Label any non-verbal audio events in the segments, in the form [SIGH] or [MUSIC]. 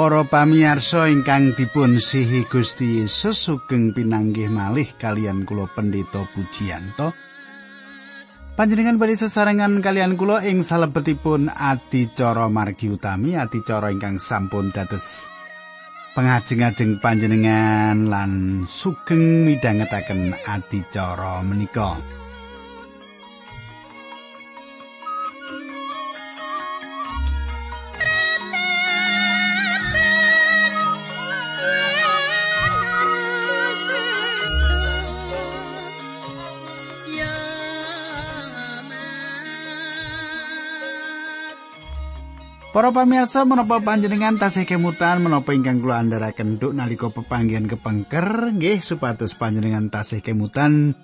Para pamirsa ingkang dipun sihi Gusti Yesus sugeng pinanggih malih kalian kula Pendeta Pujiyanto. Panjenengan badhe sesarengan kalian kula ing salebetipun adicara margi utami adicara ingkang sampun dados pengajeng-ajeng panjenengan lan sugeng midhangetaken adicara menika. Para pamirsa menapa panjenengan tasih kemutan menapa ingkang kula andharaken nduk nalika pepanggihan kepengker? Nggih supados panjenengan tasih kemutan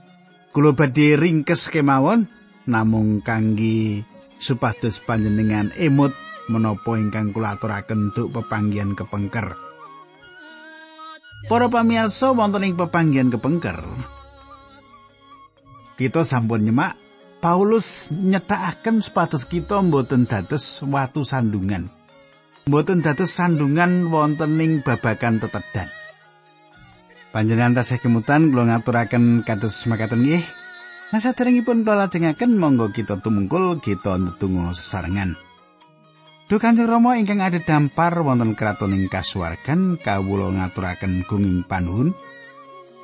kula badhe ringkes kemawon. Namung kangge supados panjenengan emut menapa ingkang kula aturaken nduk pepanggihan kepengker. Para pamirsa wonten ing pepanggihan kepengker. Kita sampun nyemak Paulus nyetakaken supados kita mboten dados watu sandungan. Mboten dados sandungan wonten ing babakan tetedan. Panjenengan tasih kemutan kula ngaturaken kados makaten nggih. Nah saderengipun kula lajengaken monggo kita tumungkul kita ndedonga sesarengan. Duh Kanjeng Rama ingkang ada dampar wonten kraton ing kasuwargan kawula ngaturaken gunging panuhun.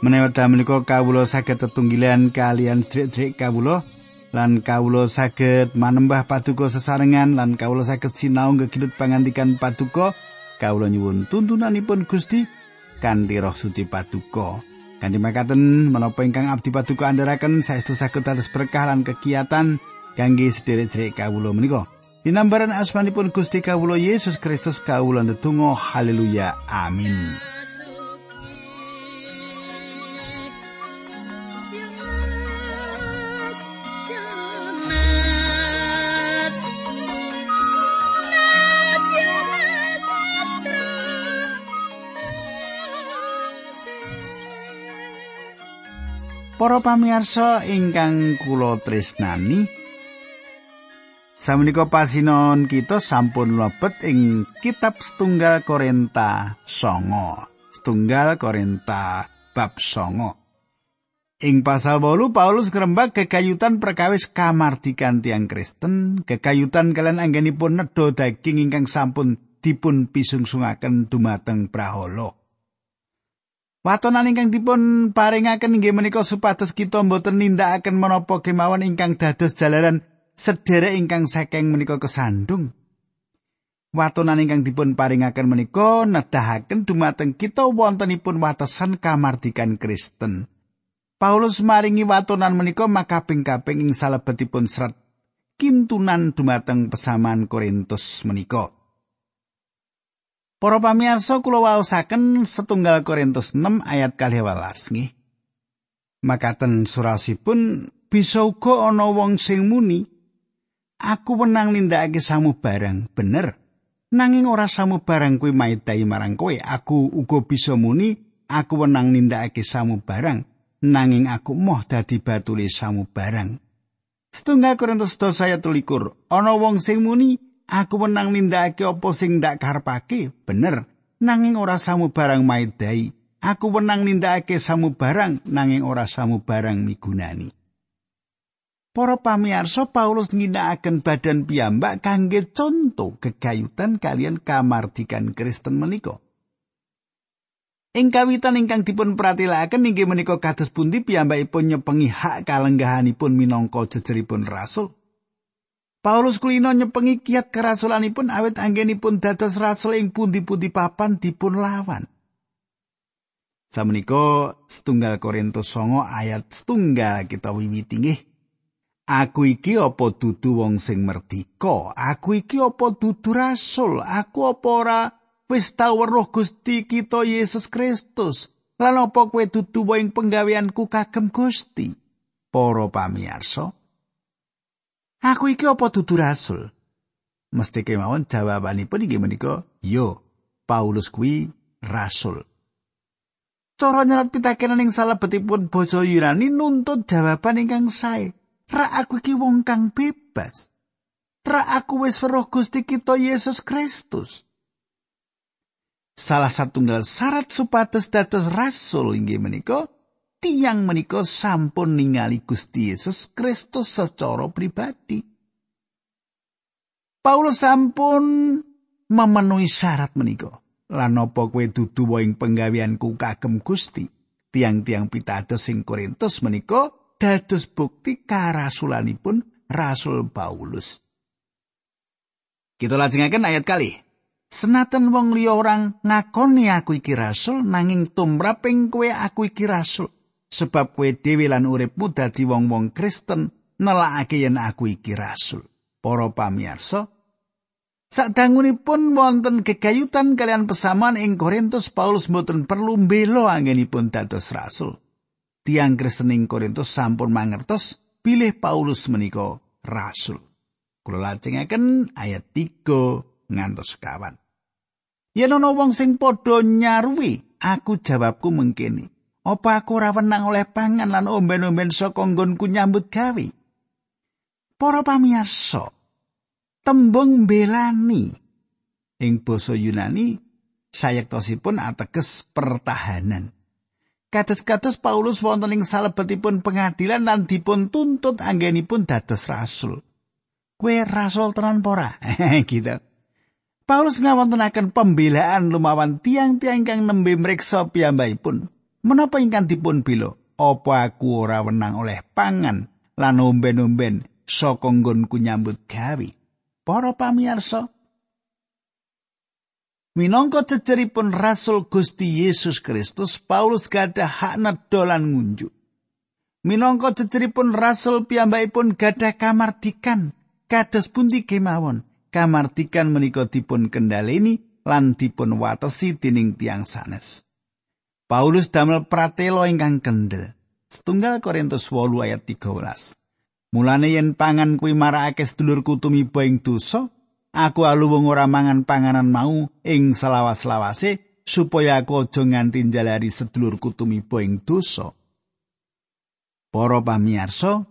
Menawi menika kawula saged tetunggilan kalian sedherek-sedherek kawula lan kawula saged manembah paduka sesarengan lan kawula saged sinau gegilut pangandikan paduka. Kawula nyuwun tuntunanipun Gusti kanthi roh suci paduka. Kanthi makaten menapa ingkang abdi paduka andharaken saestu saged dados berkah lan kegiatan kangge sederek-sederek kawula menika. Dinambaran asmanipun Gusti kawula Yesus Kristus kawula ndedonga haleluya amin Para pamirsa ingkang kula tresnani Samenika pasinon kita sampun mlebet ing kitab setunggal Korinta songo setunggal Korinta bab songo Ing pasal bolu Paulus ngrembak kekayutan perkawis kamardikan tiang Kristen, kekayutan kalian anggenipun nedo daging ingkang sampun dipun pisungsungaken dumateng praholo. Watonan ingkang dipun paringaken inggih menika supados kita mboten nindakaken menapa kemawon ingkang dados jalaran sedherek ingkang saking menika kesandung. Watonan ingkang dipun paringaken menika nedahaken dumateng kita wontenipun watesan kamardikan Kristen. Paulus maringi watonan menika makaping-kaping ing salebetipun serat kintunan dumateng pesaman Korintus menika. Para pamirsa kula waosaken setunggal Korintus 6 ayat 12 nggih. Makaten surasipun bisa uga ana wong sing muni aku wenang nindakake samu barang. Bener. Nanging ora samu barang kuwi maitahi marang kowe. Aku uga bisa muni aku wenang nindakake samu barang. Nanging aku moh dadi batule samu barang. Setunggal Korintus 2 ayat 13 ana wong sing muni aku menang nindakake apa sing ndak karepake bener nanging ora samu barang maidai aku menang nindakake samu barang nanging ora samu barang migunani Para pamirsa Paulus ngginakaken badan piyambak kangge conto gegayutan kalian kamardikan Kristen menika. Ing kawitan ingkang dipun pratilakaken inggih menika kados pundi piyambakipun nyepengi hak kalenggahanipun minangka jejeripun rasul. Paulus kulino nyepengi kiat kerasulanipun awet anggenipun dados rasul ing pundi-pundi papan dipun lawan. Sameniko setunggal Korintus songo ayat setunggal kita wiwiti nggih. Aku iki apa dudu wong sing merdika? Aku iki apa dudu rasul? Aku apa ora wis tau weruh Gusti kita Yesus Kristus? Lan apa kowe dudu wong penggaweanku kagem Gusti? Para pamirsa, Aku iki apa dudu rasul? Mesti kemawon jawabanipun inggih menika, yo, Paulus kuwi rasul. Cara nyerat pitakenan ing salebetipun basa Yunani nuntut jawaban ingkang sae. Ra aku iki wong kang bebas. Ra aku wis weruh Gusti kita Yesus Kristus. Salah satunggal syarat supados dados rasul inggih menika tiang menika sampun ningali Gusti Yesus Kristus secara pribadi. Paulus sampun memenuhi syarat menika. Lan apa kowe dudu ing penggaweanku kagem Gusti? Tiang-tiang pitados sing Korintus menika dados bukti karasulanipun Rasul Paulus. Kita lajengaken ayat kali. Senaten wong liya orang ngakoni aku iki rasul nanging tumraping kowe aku iki rasul sebab kowe dhewe lan uripmu dadi wong-wong Kristen nelakake yen aku iki rasul. Para pamirsa, Sadangunipun wonten gegayutan kalian pesaman ing Korintus Paulus mboten perlu mbelo anggenipun dados rasul. Tiang Kristen ing Korintus sampun mangertos pilih Paulus menika rasul. Kula lajengaken ayat 3 ngantos kawan. Yen ana wong sing padha nyaruwi, aku jawabku mengkene. Apa aku ora wenang oleh pangan lan omben-omben saka nggonku nyambut gawe? Para pamirsa, tembung belani ing basa Yunani sayektosipun ateges pertahanan. Kados-kados Paulus wonten ing salebetipun pengadilan lan dipun tuntut anggenipun dados rasul. Kue rasul tenan pora, [LAUGHS] gitu. Paulus ngawontenaken pembelaan lumawan tiang-tiang kang nembe mreksa piyambakipun. Menapa ingkang dipun bilo? Apa aku ora wenang oleh pangan lan omben-omben saka nggonku nyambut gawe? Para pamirsa, Minangka ceceripun Rasul Gusti Yesus Kristus, Paulus gadah hak nedolan ngunjuk. Minangka ceceripun Rasul piyambakipun gadah kamardikan kados pundi kemawon. kamartikan menika dipun kendaleni lan dipun watesi dening tiang sanes. Paulus damel pratelo ingkang kendel. Setunggal Korintus 8 ayat 13. Mulane yen pangan kuwi marakake sedulurku tumiba ing dosa, aku aluwung ora mangan panganan mau ing selawas-lawase supaya aku aja nganti njalari sedulurku tumiba ing dosa. Para pamirsa,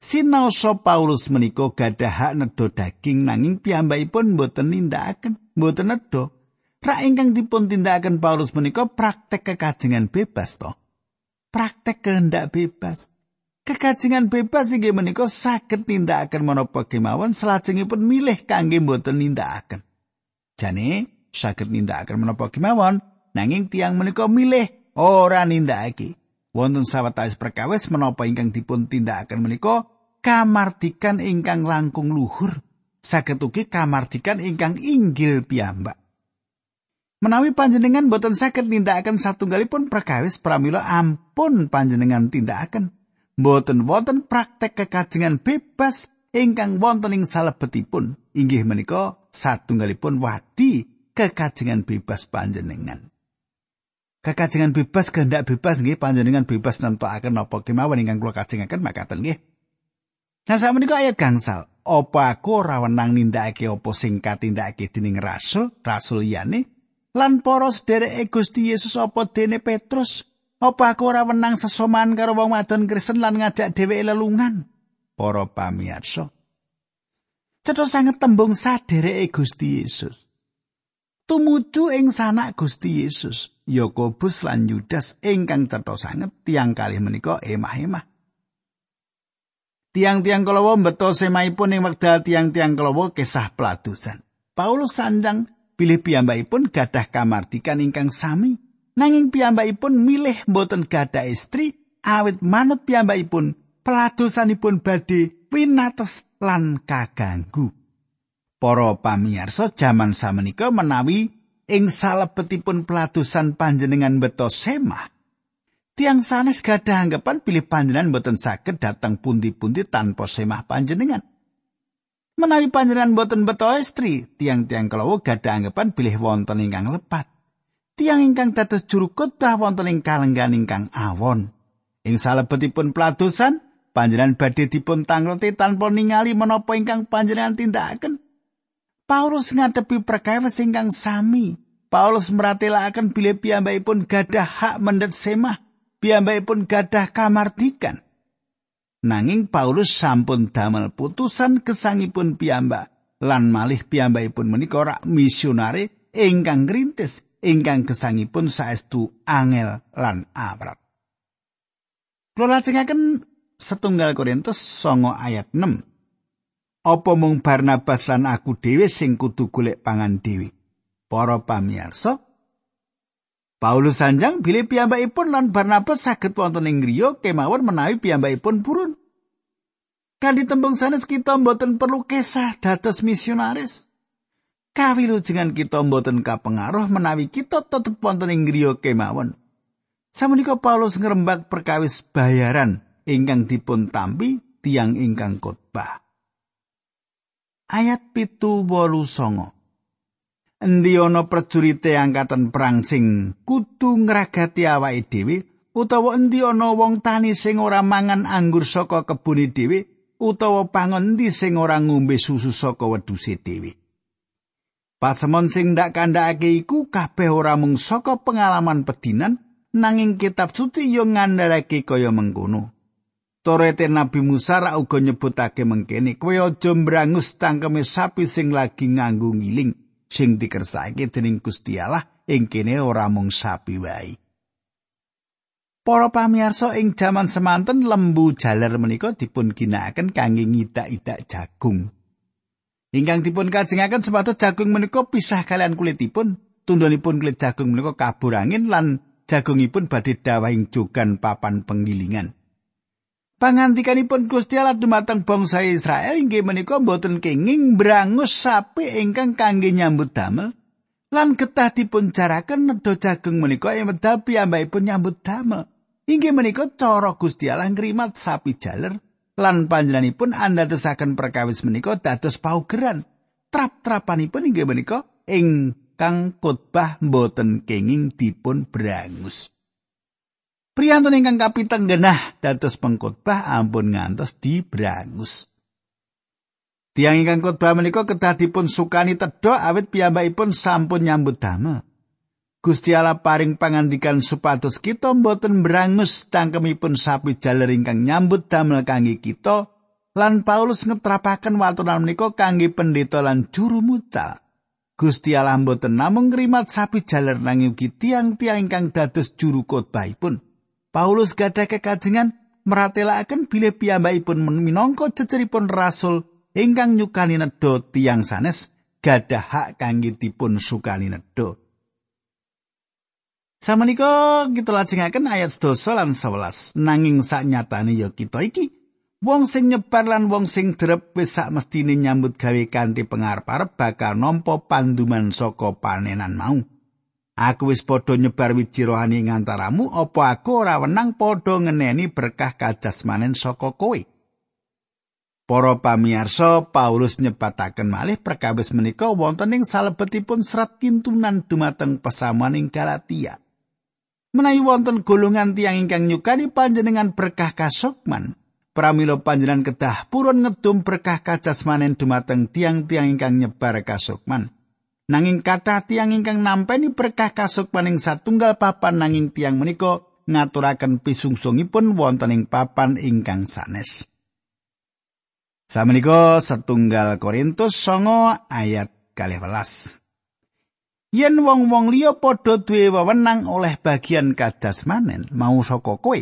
Sinaosa Paulus menika gadah hak nedha daging nanging piyambakipun boten nindakaken, boten nedha. Rak ingkang dipun tindakaken Paulus menika praktek kekajengan bebas to. Praktek kehendak bebas. Kekajengan bebas inggih menika saged nindakaken menapa kemawon salajengipun milih kangge boten nindakaken. Jane saged nindakaken menapa kemawon nanging tiang menika milih ora nindakake. wonten sawetawis perkawis menapa ingkang dipun tindakaken menika kamardikan ingkang langkung luhur saged ugi kamardikan ingkang inggil piyambak menawi panjenengan boten saged nindakaken satunggalipun perkawis pramila ampun panjenengan tindakaken. Boten wonten praktek kekajengan bebas ingkang wonten ing salebetipun. Inggih menika satunggalipun wadi kekajengan bebas panjenengan. Kekajengan bebas kehendak bebas nggih panjenengan bebas nentokaken napa kemawon ingkang kula kajengaken makaten nggih. Nah sakmenika ayat gangsal, apa aku ora wenang nindakake apa sing katindakake dening rasul, rasul liyane lan para sederek Gusti Yesus apa dene Petrus, apa aku ora wenang sesoman karo wong wadon Kristen lan ngajak dheweke lelungan. Para pamirsa. Cetha sanget tembung sadereke Gusti Yesus. Tumuju ing sanak Gusti Yesus. Yakobus lan Yudas ingkang cetha sanget tiang kalih menika emah-emah. Tiang-tiang kalawa mbeto semaipun ing wekdal tiang-tiang kalawa kisah peladusan. Paulus sanjang pilih piyambakipun gadah kamardikan ingkang sami. Nanging piyambakipun milih boten gadah istri awit manut piyambakipun peladusanipun badhe winates lan kaganggu. Para pamirsa jaman samenika menawi ing salebetipun peladusan panjenengan beto semah. Tiang sanes gadah anggapan pilih panjenengan boten saged datang pundi-pundi tanpa semah panjenengan. Menawi panjenengan boten beto istri, tiang-tiang kalau gadah anggapan pilih wonten ingkang lepat. Tiang ingkang dados juru khotbah wonten ing kalenggan ingkang awon. Ing salebetipun peladusan, panjenengan badhe dipun tangleti tanpa ningali menapa ingkang panjenengan tindakaken. Paulus ngadepi perkawis ingkang sami. Paulus meratelaken bilih piyambakipun gadah hak mendet semah, piyambakipun gadah kamardikan. Nanging Paulus sampun damel putusan kesangipun piyambak lan malih piyambakipun menika ora misionare ingkang ngrintis ingkang gesangipun saestu angel lan awrat. Kula lajengaken setunggal Korintus songo ayat 6. Apa mung Barnabas lan aku dhewe sing kudu golek pangan dhewe? Para pamirsa, Paulus sanjang bilih piyambakipun lan Barnabas saged wonten ing griya kemawon menawi piyambakipun purun. Kanthi tembung sanes kita mboten perlu kesah dados misionaris. Kawilujengan kita mboten kapengaruh menawi kita tetep wonten ing griya kemawon. Samenika Paulus ngrembak perkawis bayaran ingkang dipun tampi tiang ingkang khotbah. Ayat pitu wolu songo. Endi ana prajurite angkatan perang sing kudu ngragati awake dhewe utawa endi ana wong tani sing ora mangan anggur saka kebune dhewe utawa pangon endi sing ora ngombe susu saka wedhuse dhewe. Pasemon sing ndak kandhakake iku kabeh ora mung saka pengalaman pedinan nanging kitab suci yo ngandharake kaya mengkono. Torete Nabi Musa ra uga nyebutake mengkene, kowe aja mbrangus cangkeme sapi sing lagi nganggo ngiling sing dikersake dening Gusti Allah ing kene ora mung sapi wae. Para pamirsa ing jaman semanten lembu jaler menika dipun ginakaken kangge ngidak-idak jagung. Ingkang dipun kajengaken sepatus jagung menika pisah kalian kulitipun, tundhonipun kulit jagung menika kabur angin lan jagungipun badhe dawahing jogan papan penggilingan. Pangantikanipun Gusti Allah dumateng bangsa Israel inggih menika boten kenging brangus sapi ingkang kangge nyambut damel lan getah dipun jaraken nedha jagung menika ing medal piyambakipun nyambut damel. Inggih menika cara Gusti Allah ngrimat sapi jaler lan panjenenganipun andadosaken perkawis menika dados paugeran. Trap-trapanipun inggih menika ingkang khotbah boten kenging dipun brangus. Priyantun ingkang kapiteng genah dados pengkhotbah ampun ngantos dibrangus. Tiang ingkang khotbah menika kedah dipun sukani tedha awit piyambakipun sampun nyambut damel. Gusti Allah paring pangandikan supados kita mboten brangus tangkemipun sapi jaler ingkang nyambut damel kangge kita lan Paulus ngetrapaken waturan menika kangge pendeta lan juru mucal. Gusti Allah mboten namung ngrimat sapi jaler nanging tiang-tiang ingkang dados juru khotbahipun. Paulus gadah kekajengan meratelaken bilih piyambakipun minangka ceceripun rasul ingkang nyukani nedha tiang sanes gadah hak kangge dipun sukani nedha. Samenika kita lajengaken ayat 12 lan 11 nanging sak nyatane ya kita iki wong sing nyebar lan wong sing drep wis sak mestine nyambut gawe kanthi pengarep-arep bakal nampa panduman saka panenan mau. Aku wis padha nyebar wiji rohani ngantaramu, apa aku ora wenang padha ngeneni berkah kajasmanen saka kowe? Para pamirsa, Paulus nyebataken malih perkawis menika wonten ing salebetipun serat kintunan dumateng pesamuan ing Galatia. Menawi wonten golongan tiang ingkang nyukani panjenengan berkah kasukman, pramila panjenengan kedah purun ngedum berkah kajasmanen dumateng tiang-tiang ingkang nyebar kasukman. Nanging kata tiang ingkang nampeni berkah kasuk paning satunggal papan nanging tiang menika ngaturaken pisungsungipun wonten ing papan ingkang sanes. Samenika setunggal Korintus songo ayat kalih welas. Yen wong-wong liya padha duwe wewenang oleh bagian kadasmanen mau saka kowe,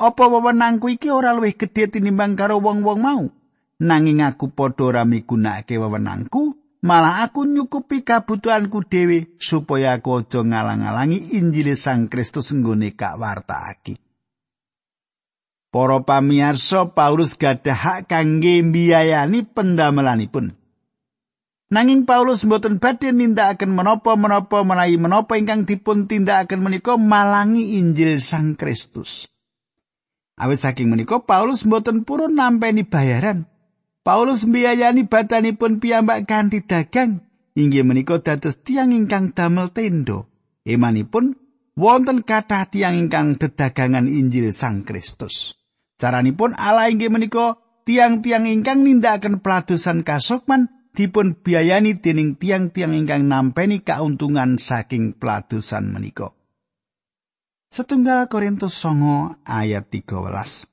apa wewenangku iki ora luwih gedhe tinimbang karo wong-wong mau? Nanging aku padha ora migunakake wewenangku, malah aku nyukupi kabutuhanku dhewe supaya aku aja ngalang-alangi Injil Sang Kristus nggone kak wartaake. Para pamirsa Paulus gadah hak kangge mbiyayani pendamelanipun. Nanging Paulus mboten badhe nindakaken menapa-menapa menawi menapa ingkang dipun tindakaken menika malangi Injil Sang Kristus. Awit saking menika Paulus mboten purun nampeni bayaran Paulus mbiyayani badanipun piyambak kanthi dagang inggih menika dados tiang ingkang damel tendo. Emanipun wonten kathah tiang ingkang dedagangan Injil Sang Kristus. Caranipun Allah inggih menika tiang-tiang ingkang nindakaken peladosan kasukman dipun biayani dening tiang-tiang ingkang nampeni kauntungan saking peladosan menika. Setunggal Korintus songo ayat 13.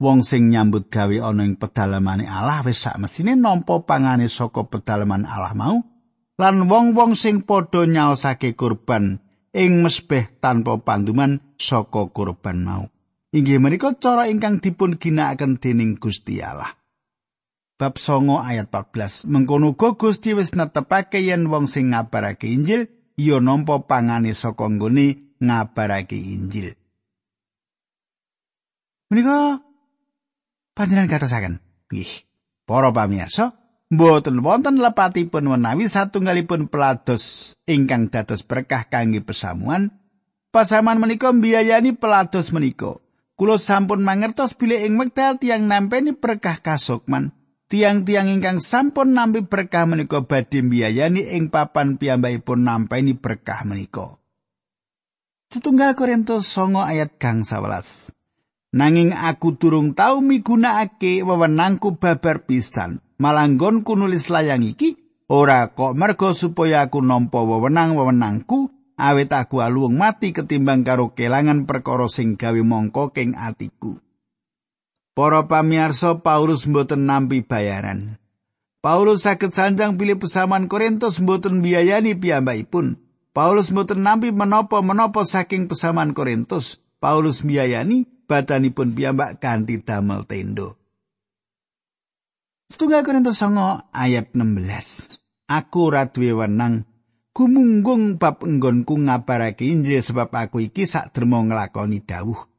wong sing nyambut gawe ana ing pedalamane Allah wis sak mesine nampa pangane saka pedalaman Allah mau lan wong-wong sing padha nyaosake kurban ing mesbeh tanpa panduman saka kurban mau. Inggih menika cara ingkang dipun ginakaken dening Gusti Allah. Bab songo ayat 14 Mengkono uga Gusti wis netepake yen wong sing ngabarake Injil ya nampa pangane saka nggone ngabarake Injil. Menika panjenengan katasaken, nggih. Para pamirsa, Mboten wonten lepatipun menawi satunggalipun pelados ingkang dados berkah kangge pesamuan. Pasaman menika mbiayani pelados menika. Kulo sampun mangertos bilih ing wekdal tiang nampeni berkah kasukman. Tiang-tiang ingkang sampun nampi berkah menika badhe mbiayani ing papan piyambakipun nampeni berkah menika. Setunggal Korintus songo ayat gang 11. Nanging aku durung tau migunakake wewenangku babar pisan. malanggonku nulis layang iki ora kok mergo supaya aku nampa wewenang-wewenangku awit aku aluwung mati ketimbang karo kelangan perkara sing gawe mongko king atiku. Para pamirsa Paulus mboten nampi bayaran. Paulus saged sanjang pilih pesaman Korintus mboten biayani piyambakipun. Paulus mboten nampi menapa-menapa saking pesaman Korintus. Paulus biayani badanipun piyambak kanthi damel tendo. Setunggal Korintus songo ayat 16. Aku ora duwe wenang gumunggung bab enggonku ngabarake Injil sebab aku iki sak dermo nglakoni dawuh.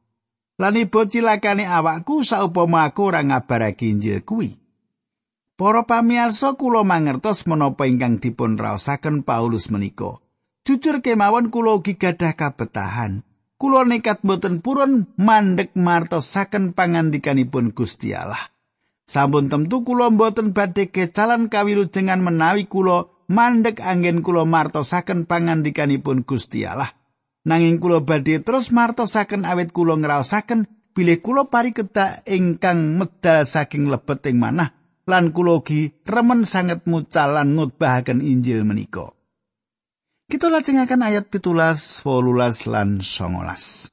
Lan ibu cilakane awakku saupama aku ora ngabarake Injil kuwi. Para pamirsa kula mangertos menapa ingkang dipun raosaken Paulus menika. Jujur kemawon kula ugi gadah kabetahan. Kula nekat boten purun mandek martosaken pangandikanipun Gusti Allah. Sampun tentu kula mboten badhe kecalan kawilujengan menawi kula mandek anggen kula martosaken pangandikanipun Gusti Allah. Nanging kula badhe terus martosaken awit kula ngraosaken bilih kula parikedah ingkang medal saking lebet ing manah lan kula ugi remen sanget mucalan ngutbahaken Injil menika. Kita lajengaken ayat pitulas, 18 lan 19.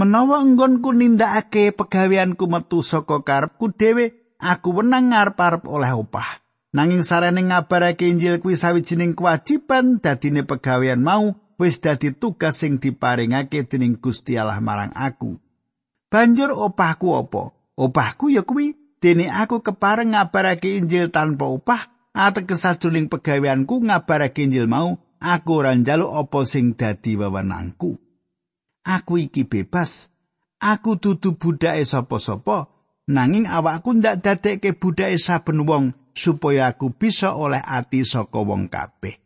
menawa enggonku nindakake pegaweanku metu saka karepku dhewe aku wenang ngarep-arep oleh upah nanging sarene ngabarake Injil kuwi sawijining kewajiban dadine pegawean mau wis dadi tugas sing diparingake dening Gusti Allah marang aku banjur opahku apa opahku ya kuwi dene aku kepareng ngabarake Injil tanpa upah ateges sajroning pegaweanku ngabarake Injil mau aku ora njaluk apa sing dadi wewenangku aku iki bebas. Aku dudu budake sapa-sapa, nanging awakku ndak dadekke budake saben wong supaya aku bisa oleh ati saka wong kabeh.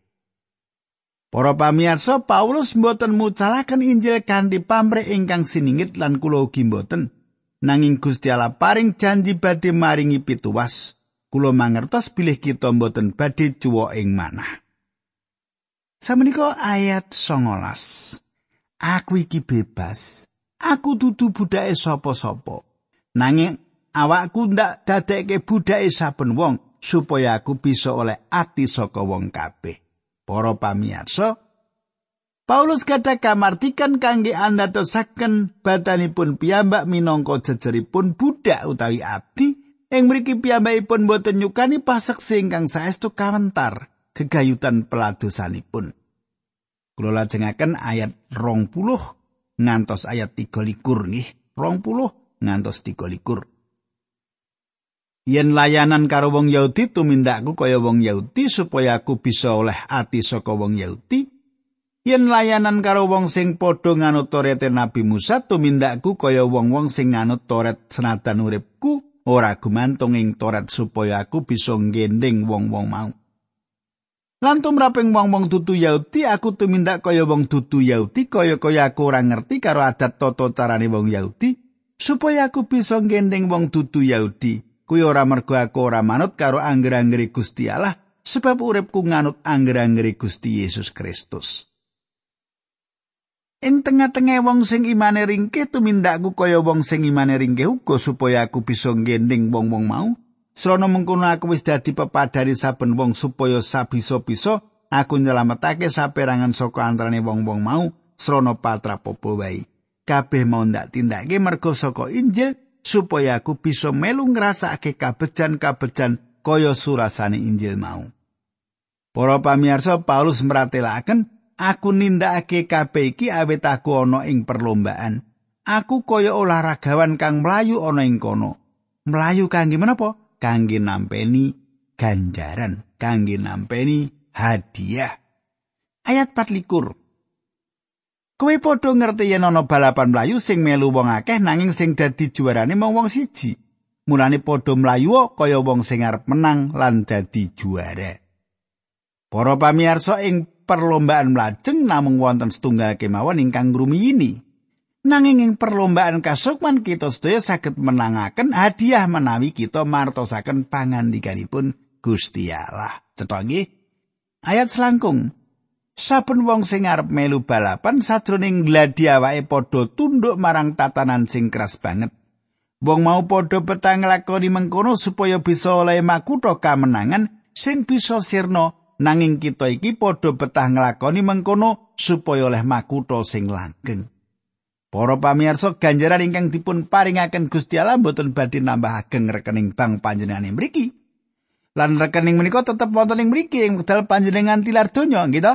Para pamirsa, Paulus mboten mucalaken Injil kanthi pamrih ingkang siningit lan kula ugi mboten. Nanging Gusti Allah paring janji badhe maringi pituwas. Kula mangertos bilih kita mboten badhe cuwa ing manah. Samenika ayat 19. aku iki bebas. Aku dudu budake sapa-sapa. Nanging awakku ndak dadekke budake saben wong supaya aku bisa oleh ati saka wong kabeh. Para pamirsa, Paulus kata kamartikan kangge anda tosaken badanipun piyambak minangka jejeripun budak utawi abdi ing mriki piyambakipun boten nyukani paseksi ingkang saestu kawentar gegayutan peladosanipun. Kula lajengaken ayat 20 ngantos ayat 23 nggih. 20 ngantos 23. Yen layanan karo wong Yahudi tumindakku kaya wong Yahudi supaya aku bisa oleh ati saka wong Yahudi. Yen layanan karo wong sing padha nganut Taurat Nabi Musa tumindakku kaya wong-wong sing nganut Taurat senadan uripku ora gumantung ing Taurat supaya aku bisa nggending wong-wong mau. Lan tumraping wong-wong dudu Yahudi aku tumindak kaya wong dudu Yahudi kaya-kaya aku ora ngerti karo adat tata carane wong Yahudi supaya aku bisa gendeng wong dudu Yahudi kuwi ora mergo aku ora manut karo angger-anggere Gusti Allah sebab uripku nganut angger-anggere Gusti Yesus Kristus. Ing tengah-tengah wong sing imane ringkih tumindakku kaya wong sing imane ringkih uga supaya aku bisa gendeng wong-wong mau Srana mengkono aku wis dadi pepadani saben wong supaya sabisa-bisa aku nyelametake saperangan saka antarane wong-wong mau srana patrapopo wae. Kabeh mau ndak tindake mergo saka Injil supaya aku bisa melu ngrasake kabejan-kabejan kaya surasane Injil mau. Para pamirsa Paulus mratelaken aku nindakake kabeh iki awit aku ana ing perlombaan. Aku kaya olahragawan kang mlayu ana ing kono. Mlayu kangge menapa? Kangge nampeni ganjaran, kangge nampeni hadiah. Ayat 24 Kowe padha ngerti yen ana balapan mlayu sing melu wong akeh nanging sing dadi juarane mung wong siji. Mulane padha mlayu kaya wong sing arep menang lan dadi juara. Para pamirsa ing perlombaan mlajeng namung wonten setunggal kemawon ingkang ngrumiyini. Nanging ing perlombaan kasukman kita sedaya saged menangaken hadiah menawi kita martosaken pangandikanipun Gusti Allah. Cetha Ayat selangkung. Saben wong sing arep melu balapan sajroning gladi awake padha tunduk marang tatanan sing keras banget. Wong mau padha petang nglakoni mengkono supaya bisa oleh makutha kamenangan sing bisa sirna nanging kita iki padha betah nglakoni mengkono supaya oleh makutha sing langgeng. Para pamirsa ganjaran ingkang dipun paringaken Gusti Allah mboten badhe nambah ageng rekening bank panjenengan mriki. Lan rekening menika tetep wonten ing mriki ing wedal panjenengan tilar donya, gitu.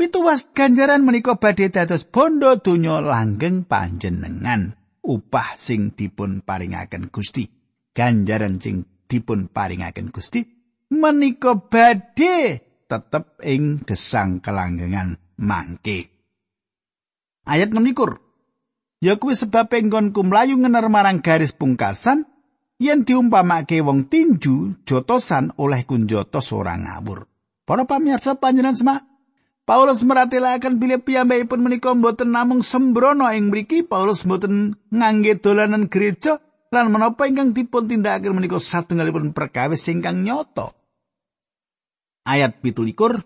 Pituwas ganjaran menika badhe dados bondo donya langgeng panjenengan. Upah sing dipun paringaken Gusti. Ganjaran sing dipun paringaken Gusti menika badhe tetep ing gesang kelanggengan mangke. Ayat 6 Ya kuwi sebab enggonku mlayu ngener marang garis pungkasan yen diumpamake wong tinju jotosan oleh kunjotos ora ngawur. Para pamirsa panjenengan semak Paulus meratelaken bilih piyambakipun menika mboten namung sembrono ing mriki Paulus mboten ngangge dolanan gereja lan menapa ingkang dipun tindakaken menika satunggalipun perkawis ingkang nyoto. ayat pitulikur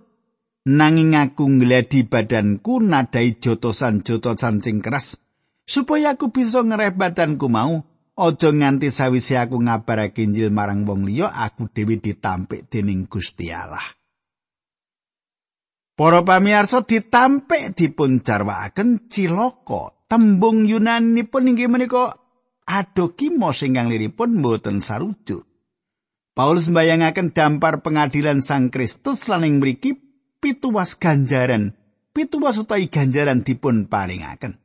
nanging aku ngladi badanku nadai jotosan-jotosan sing keras supaya aku bisa ngereh badanku mau aja nganti sawise aku ngabarake Injil marang wong liya aku dhewe ditampik dening Gusti Allah Para pamirsa ditampik dipun jarwakaken cilaka tembung Yunani pun inggih menika adokimo singkang liripun mboten sarujuk Paulus mbayangaken dampar pengadilan Sang Kristus lan ing mriki pituwas ganjaran, pituwas utawi ganjaran dipun paringaken.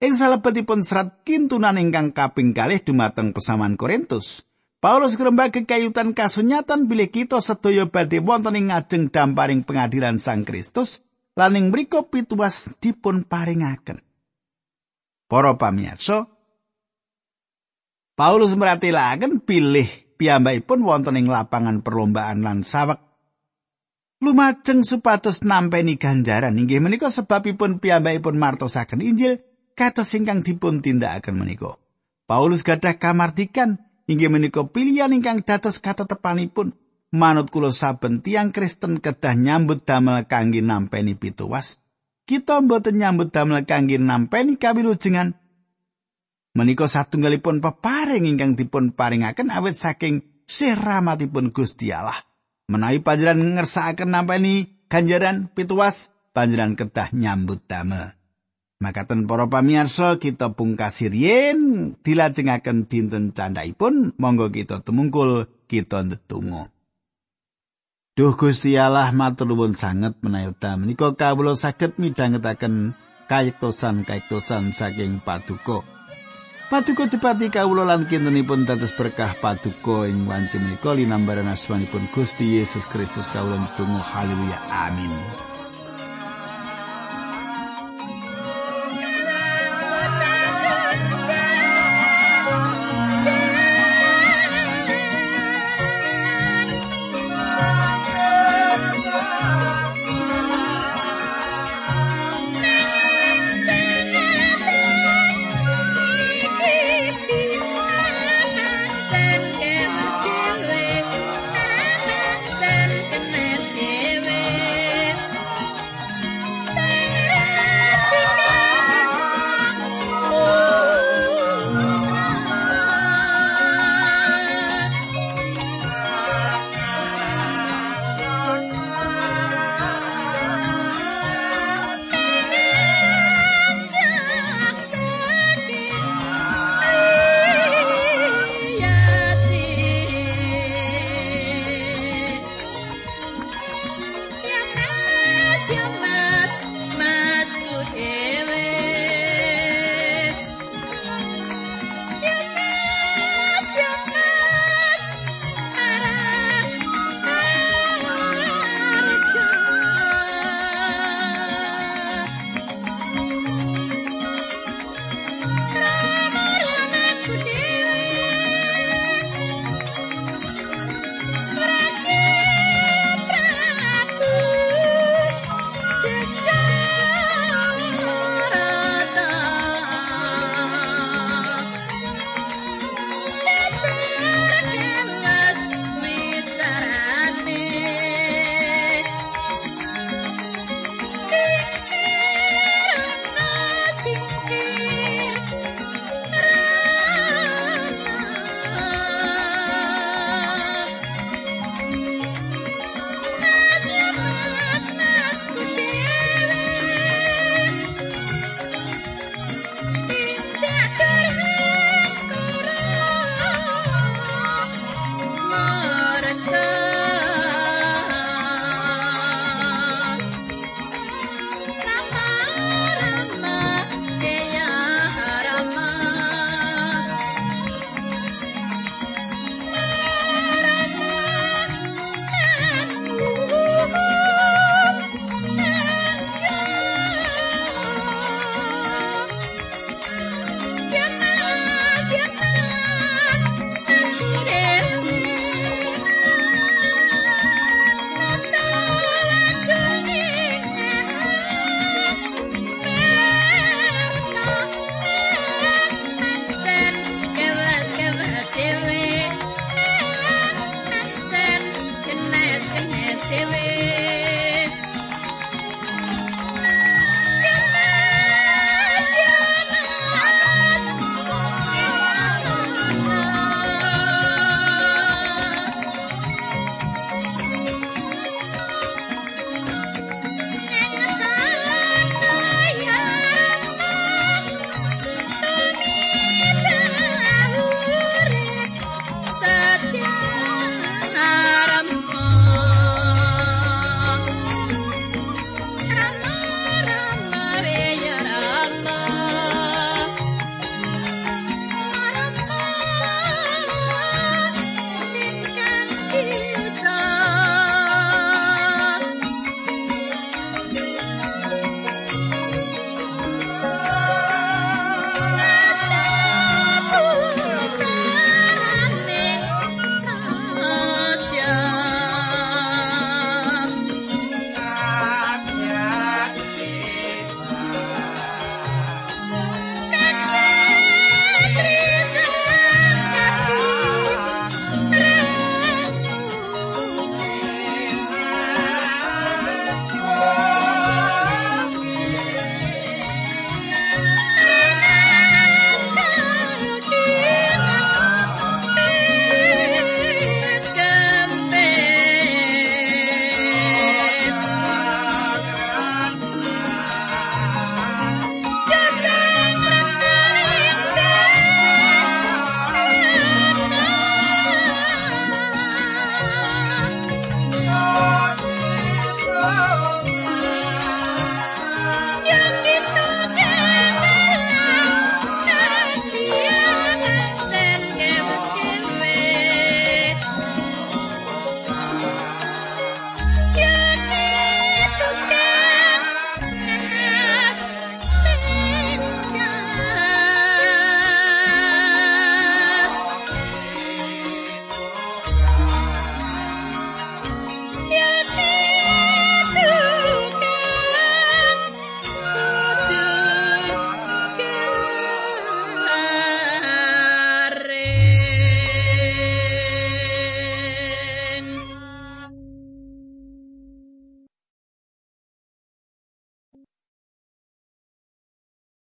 Ing salebetipun serat kintunan ingkang kaping kalih dumateng pesaman Korintus, Paulus ngrembak kekayutan kasunyatan bilih kita sedaya badhe wonten ing ngajeng damparing pengadilan Sang Kristus lan ing mriku pituwas dipun paringaken. Para pamirsa, Paulus meratilaken pilih piyambakipun wonten ing lapangan perlombaan lan sawek. Lumajeng supados nampeni ganjaran. Inggih menika sebabipun piyambakipun martosaken Injil kados ingkang dipun tindakaken menika. Paulus gadah kamardikan inggih menika pilihan ingkang dados katetepanipun manut kula saben tiang Kristen kedah nyambut damel kangge nampeni pituwas kita mboten nyambut damel kangge nampeni kawilujengan Menika satunggalipun peparing ingkang dipun paringaken awit saking siramatipun Gusti Allah. Menawi panjenengan ngersakaken nampani ganjaran pituas, panjenengan kedah nyambut damel. Makaten para pamirsa kita pungkasi riyin dilajengaken dinten candhaipun monggo kita tumungkul kita ndedonga. Duh Gusti Allah matur nuwun sanget menawi menika kawula saged midhangetaken kayektosan-kayektosan saking paduka. Paduka dipati kawula lan kintenipun dados berkah paduka ing wanci menika linambaran asmanipun Gusti Yesus Kristus kawula tunggu haleluya amin